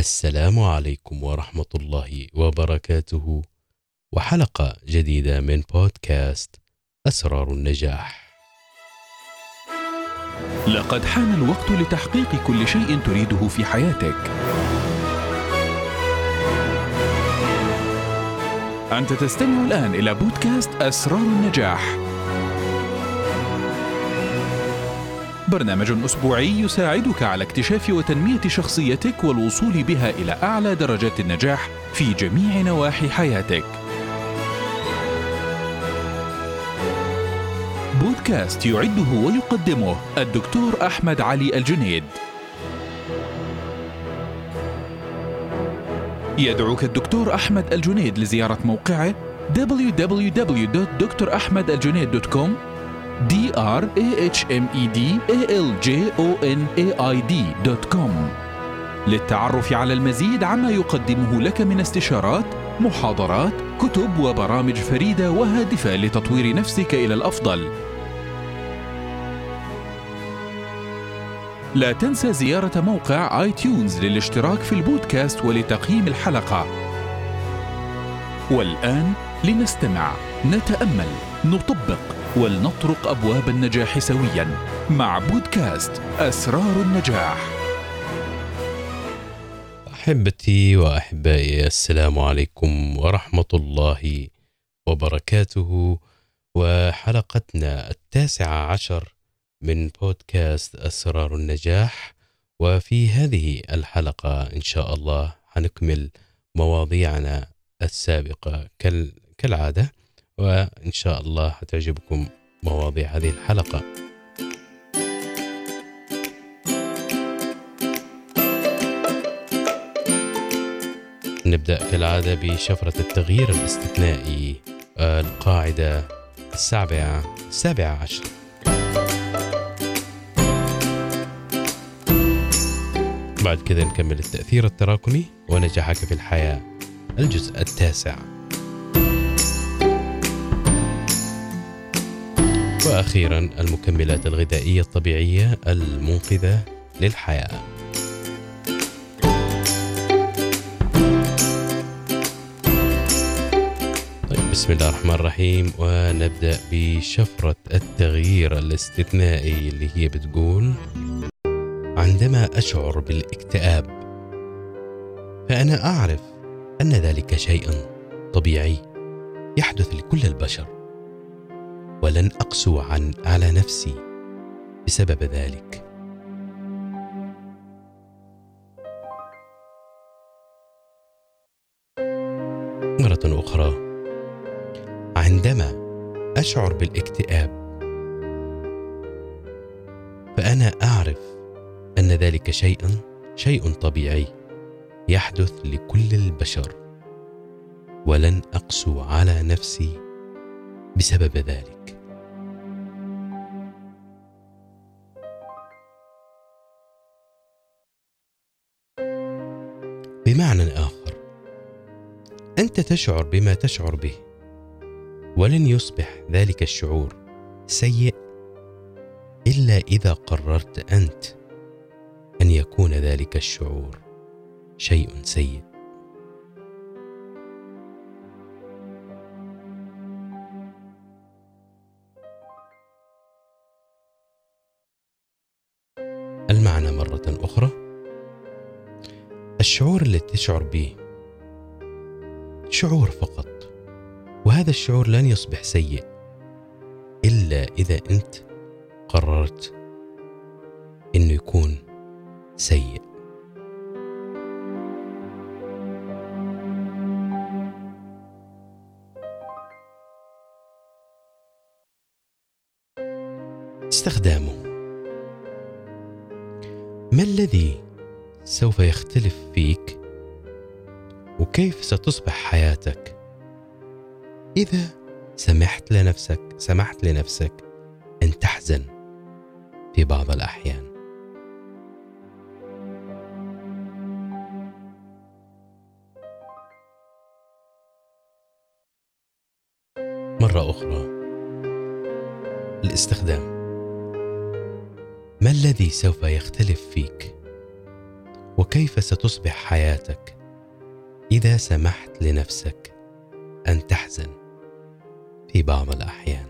السلام عليكم ورحمة الله وبركاته وحلقة جديدة من بودكاست أسرار النجاح. لقد حان الوقت لتحقيق كل شيء تريده في حياتك. أنت تستمع الآن إلى بودكاست أسرار النجاح. برنامج أسبوعي يساعدك على اكتشاف وتنمية شخصيتك والوصول بها إلى أعلى درجات النجاح في جميع نواحي حياتك. بودكاست يعده ويقدمه الدكتور أحمد علي الجنيد. يدعوك الدكتور أحمد الجنيد لزيارة موقعه www.drahmedaljunaid.com d r a h m e d a l j o n a i d للتعرف على المزيد عما يقدمه لك من استشارات محاضرات كتب وبرامج فريدة وهادفة لتطوير نفسك إلى الأفضل. لا تنسى زيارة موقع اي تيونز للاشتراك في البودكاست ولتقييم الحلقة. والآن لنستمع نتأمل نطبق. ولنطرق أبواب النجاح سويا مع بودكاست أسرار النجاح. أحبتي وأحبائي السلام عليكم ورحمة الله وبركاته. وحلقتنا التاسعة عشر من بودكاست أسرار النجاح. وفي هذه الحلقة إن شاء الله حنكمل مواضيعنا السابقة. كالعادة وإن شاء الله حتعجبكم مواضيع هذه الحلقة. نبدأ كالعادة بشفرة التغيير الاستثنائي القاعدة السابعة السابعة عشر. بعد كذا نكمل التأثير التراكمي ونجاحك في الحياة. الجزء التاسع. وأخيرا المكملات الغذائية الطبيعية المنقذة للحياة. طيب بسم الله الرحمن الرحيم ونبدأ بشفرة التغيير الاستثنائي اللي هي بتقول عندما أشعر بالاكتئاب فأنا أعرف أن ذلك شيء طبيعي يحدث لكل البشر. ولن أقسو عن على نفسي بسبب ذلك. مرة أخرى عندما أشعر بالاكتئاب فأنا أعرف أن ذلك شيء شيء طبيعي يحدث لكل البشر. ولن أقسو على نفسي بسبب ذلك. بمعنى آخر أنت تشعر بما تشعر به ولن يصبح ذلك الشعور سيء إلا إذا قررت أنت أن يكون ذلك الشعور شيء سيء. أخرى؟ الشعور اللي تشعر به شعور فقط وهذا الشعور لن يصبح سيء إلا إذا أنت قررت إنه يكون سيء. استخدامه. ما الذي سوف يختلف فيك؟ وكيف ستصبح حياتك؟ إذا سمحت لنفسك سمحت لنفسك أن تحزن في بعض الأحيان. مرة أخرى. الاستخدام. ما الذي سوف يختلف فيك؟ وكيف ستصبح حياتك إذا سمحت لنفسك أن تحزن في بعض الأحيان؟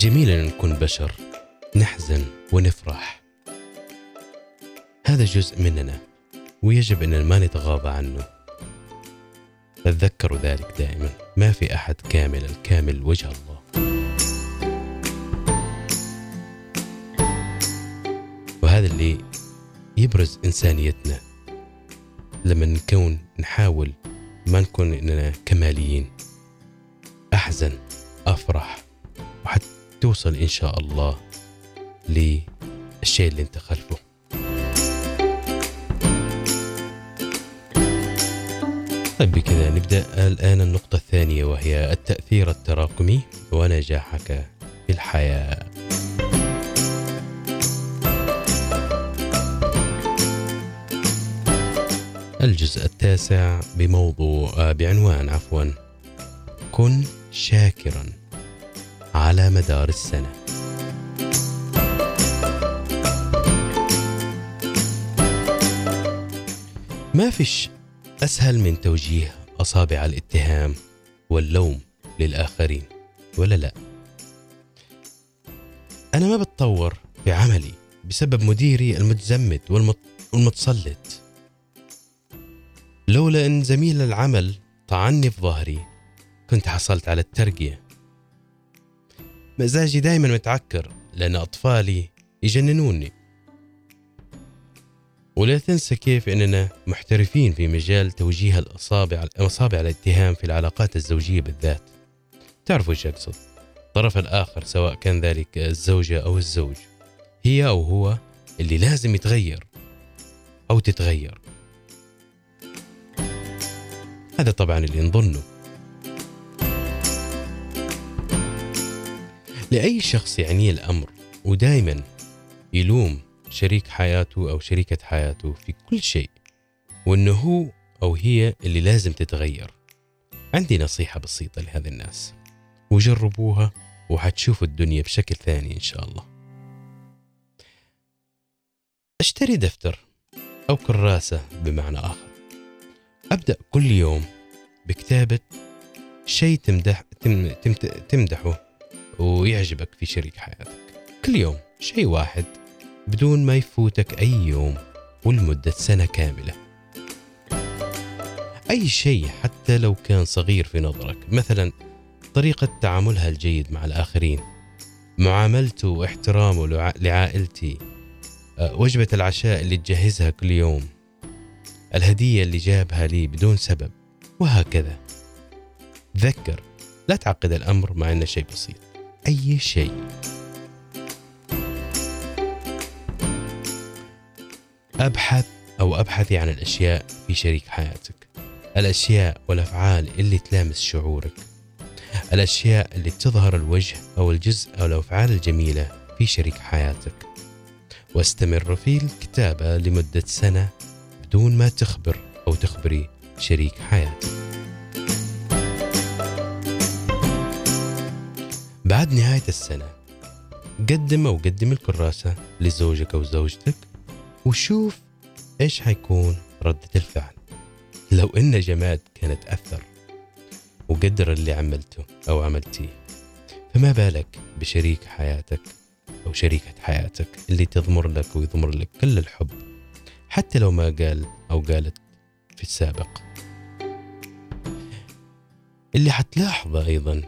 جميل أن نكون بشر نحزن ونفرح. هذا جزء مننا ويجب أن ما نتغاضى عنه. تذكروا ذلك دائما ما في أحد كامل الكامل وجه الله. وهذا اللي يبرز إنسانيتنا. لما نكون نحاول ما نكون إننا كماليين. أحزن أفرح وحتوصل إن شاء الله للشيء اللي أنت خلفه. طيب بكذا نبدأ الآن النقطة الثانية وهي التأثير التراكمي ونجاحك في الحياة. الجزء التاسع بموضوع بعنوان عفوا كن شاكرا على مدار السنة. ما فيش أسهل من توجيه أصابع الاتهام واللوم للآخرين ولا لا؟ أنا ما بتطور في عملي بسبب مديري المتزمت والمتسلط. لولا أن زميل العمل طعني في ظهري كنت حصلت على الترقية. مزاجي دايما متعكر لأن أطفالي يجننوني. ولا تنسى كيف إننا محترفين في مجال توجيه الاصابع اصابع الاتهام في العلاقات الزوجية بالذات. تعرفوا إيش اقصد؟ الطرف الآخر سواء كان ذلك الزوجة أو الزوج هي أو هو اللي لازم يتغير أو تتغير. هذا طبعا اللي نظنه. لأي شخص يعنيه الأمر ودائما يلوم شريك حياته أو شريكة حياته في كل شيء وأنه هو أو هي اللي لازم تتغير. عندي نصيحة بسيطة لهذه الناس. وجربوها وحتشوفوا الدنيا بشكل ثاني إن شاء الله. أشتري دفتر أو كراسة بمعنى آخر. أبدأ كل يوم بكتابة شيء تمدح تم تم تمدحه ويعجبك في شريك حياتك. كل يوم شيء واحد بدون ما يفوتك أي يوم ولمدة سنة كاملة. أي شيء حتى لو كان صغير في نظرك مثلا طريقة تعاملها الجيد مع الآخرين معاملته واحترامه لعائلتي أه، وجبة العشاء اللي تجهزها كل يوم الهدية اللي جابها لي بدون سبب وهكذا. تذكر لا تعقد الأمر مع أنه شيء بسيط. أي شيء. أبحث أو أبحثي عن الأشياء في شريك حياتك. الأشياء والأفعال اللي تلامس شعورك. الأشياء اللي تظهر الوجه أو الجزء أو الأفعال الجميلة في شريك حياتك. واستمر في الكتابة لمدة سنة بدون ما تخبر أو تخبري شريك حياتك. بعد نهاية السنة قدم أو قدم الكراسة لزوجك أو زوجتك وشوف إيش حيكون ردة الفعل. لو إن جماد كانت أثر وقدر اللي عملته أو عملتيه فما بالك بشريك حياتك أو شريكة حياتك اللي تضمر لك ويضمر لك كل الحب حتى لو ما قال أو قالت في السابق. اللي حتلاحظه أيضا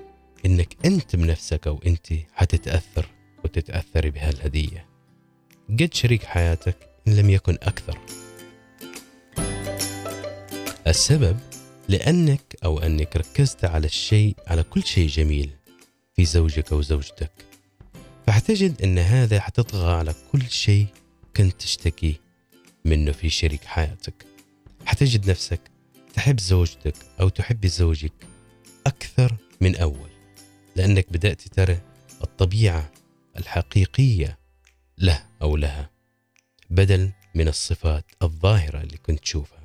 إنك أنت بنفسك أو أنت حتتأثر وتتأثري بهالهدية. قد شريك حياتك إن لم يكن أكثر. السبب لأنك أو أنك ركزت على الشيء على كل شيء جميل في زوجك أو زوجتك. فحتجد أن هذا حتطغى على كل شيء كنت تشتكي منه في شريك حياتك. حتجد نفسك تحب زوجتك أو تحب زوجك أكثر من أول لأنك بدأت ترى الطبيعة الحقيقية له أو لها. بدل من الصفات الظاهرة اللي كنت تشوفها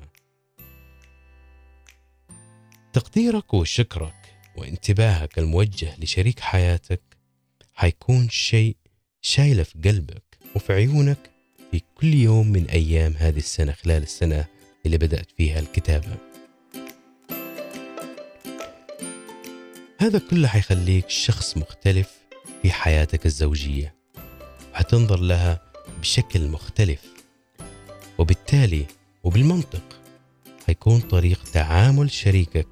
تقديرك وشكرك وانتباهك الموجه لشريك حياتك حيكون شيء شايله في قلبك وفي عيونك في كل يوم من أيام هذه السنة خلال السنة اللي بدأت فيها الكتابة. هذا كله حيخليك شخص مختلف في حياتك الزوجية وحتنظر لها بشكل مختلف وبالتالي وبالمنطق حيكون طريق تعامل شريكك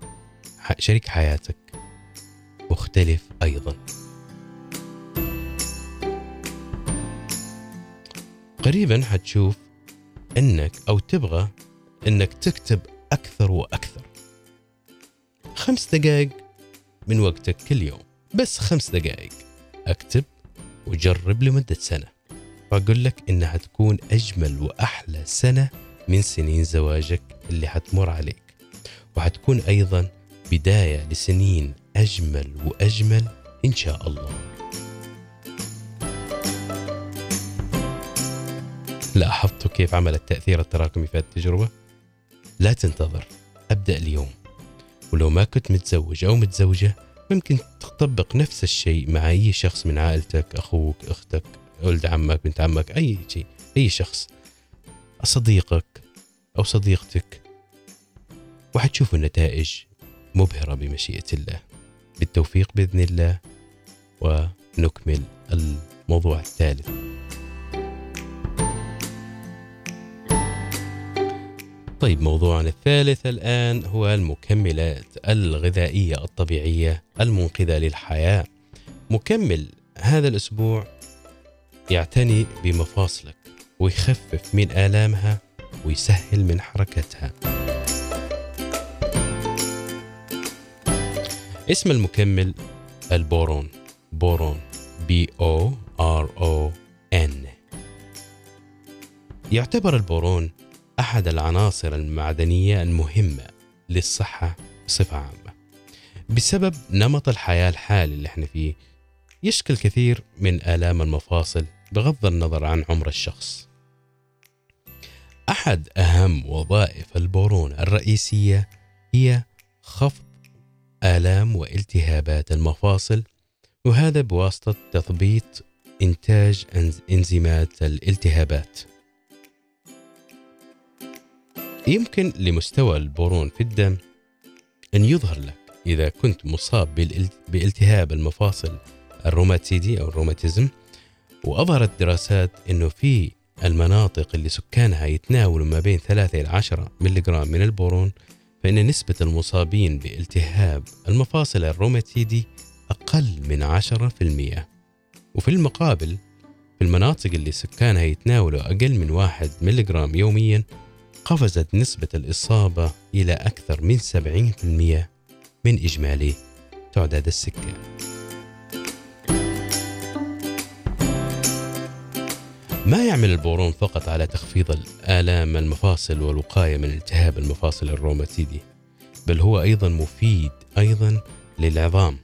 شريك حياتك مختلف أيضا. قريبا حتشوف إنك أو تبغى إنك تكتب أكثر وأكثر. خمس دقائق من وقتك كل يوم بس خمس دقائق أكتب وجرب لمدة سنة فأقول لك إنها تكون أجمل وأحلى سنة من سنين زواجك اللي حتمر عليك. وحتكون أيضا بداية لسنين أجمل وأجمل إن شاء الله. لاحظتوا كيف عمل التأثير التراكمي في التجربة؟ لا تنتظر أبدأ اليوم. ولو ما كنت متزوج أو متزوجة ممكن تطبق نفس الشيء مع أي شخص من عائلتك أخوك أختك. ولد عمك بنت عمك أي شيء أي شخص صديقك أو صديقتك وحتشوفوا النتائج مبهرة بمشيئة الله. بالتوفيق بإذن الله ونكمل الموضوع الثالث. طيب موضوعنا الثالث الآن هو المكملات الغذائية الطبيعية المنقذة للحياة. مكمل هذا الأسبوع يعتني بمفاصلك ويخفف من آلامها ويسهل من حركتها. اسم المكمل البورون. بورون. B O R O N. يعتبر البورون أحد العناصر المعدنية المهمة للصحة بصفة عامة. بسبب نمط الحياة الحالي اللي إحنا فيه يشكل كثير من آلام المفاصل بغض النظر عن عمر الشخص أحد أهم وظائف البورون الرئيسية هي خفض آلام والتهابات المفاصل وهذا بواسطة تثبيط إنتاج إنزيمات الالتهابات. يمكن لمستوى البورون في الدم أن يظهر لك إذا كنت مصاب بالتهاب المفاصل الروماتيدي أو الروماتيزم وأظهرت دراسات أنه في المناطق اللي سكانها يتناولوا ما بين 3 إلى 10 ملغ من البورون فإن نسبة المصابين بالتهاب المفاصل الروماتيدي أقل من 10% وفي المقابل في المناطق اللي سكانها يتناولوا أقل من 1 ملغ يوميا قفزت نسبة الإصابة إلى أكثر من 70% من إجمالي تعداد السكان. ما يعمل البورون فقط على تخفيض الآلام المفاصل والوقاية من التهاب المفاصل الروماتيدي بل هو أيضا مفيد أيضا للعظام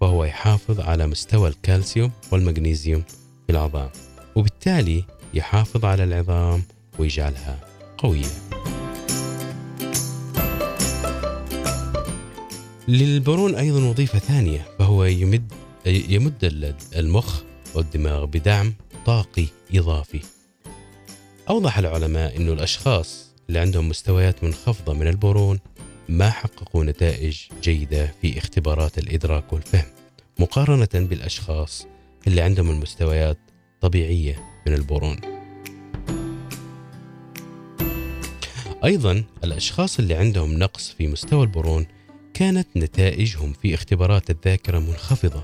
وهو يحافظ على مستوى الكالسيوم والمغنيسيوم في العظام وبالتالي يحافظ على العظام ويجعلها قوية. للبرون أيضا وظيفة ثانية فهو يمد يمد المخ والدماغ بدعم طاقي إضافي. أوضح العلماء أن الأشخاص اللي عندهم مستويات منخفضة من البورون ما حققوا نتائج جيدة في اختبارات الإدراك والفهم مقارنة بالأشخاص اللي عندهم المستويات طبيعية من البورون أيضا الأشخاص اللي عندهم نقص في مستوى البورون كانت نتائجهم في اختبارات الذاكرة منخفضة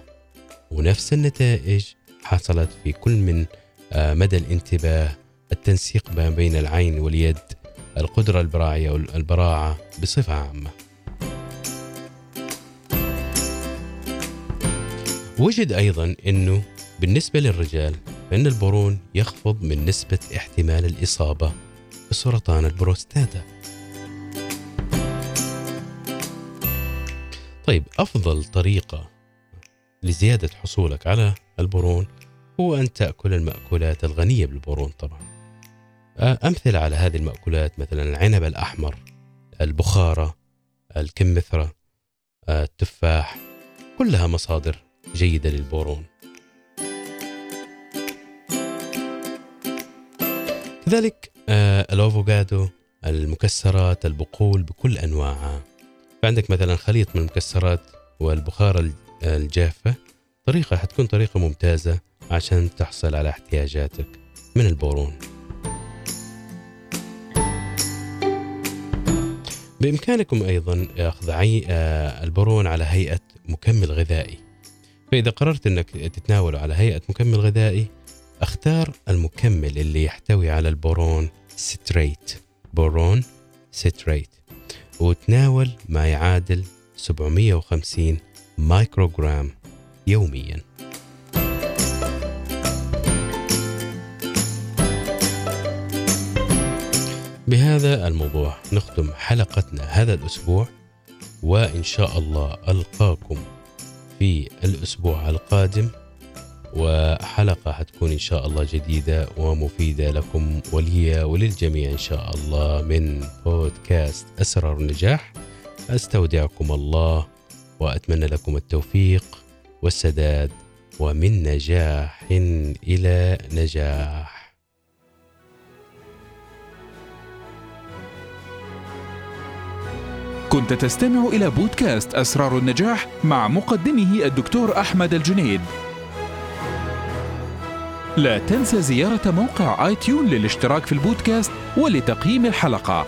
ونفس النتائج حصلت في كل من آه، مدى الانتباه التنسيق ما بين العين واليد القدرة البراعية والبراعة بصفة عامة. وجد أيضا أنه بالنسبة للرجال فإن البرون يخفض من نسبة احتمال الإصابة بسرطان البروستاتا. طيب أفضل طريقة لزيادة حصولك على البرون هو أن تأكل المأكولات الغنية بالبرون طبعا. أمثلة على هذه المأكولات مثلا العنب الأحمر البخارة الكمثرى التفاح كلها مصادر جيدة للبورون كذلك الأوفوغادو المكسرات البقول بكل أنواعها. فعندك مثلا خليط من المكسرات والبخار الجافة طريقة حتكون طريقة ممتازة عشان تحصل على احتياجاتك من البورون بإمكانكم أيضا أخذ. آه، البورون على هيئة مكمل غذائي. فإذا قررت أنك تتناوله على هيئة مكمل غذائي اختار المكمل اللي يحتوي على البورون citrate. بورون citrate. وتناول ما يعادل 750 مايكروغرام يوميا. بهذا الموضوع نختم حلقتنا هذا الأسبوع وإن شاء الله ألقاكم في الأسبوع القادم وحلقة حتكون إن شاء الله جديدة ومفيدة لكم ولي وللجميع إن شاء الله من بودكاست أسرار النجاح. أستودعكم الله وأتمنى لكم التوفيق والسداد ومن نجاح إلى نجاح. كنت تستمع إلى بودكاست أسرار النجاح مع مقدمه الدكتور أحمد الجنيد. لا تنسى زيارة موقع آي تيون للاشتراك في البودكاست ولتقييم الحلقة.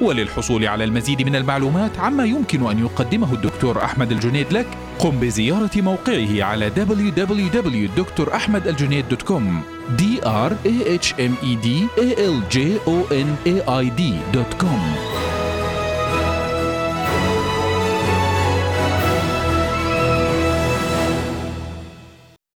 وللحصول على المزيد من المعلومات عما يمكن أن يقدمه الدكتور أحمد الجنيد لك قم بزيارة موقعه على www.drahmedaljunaid.com d r a h m e d a l j o n a i d.com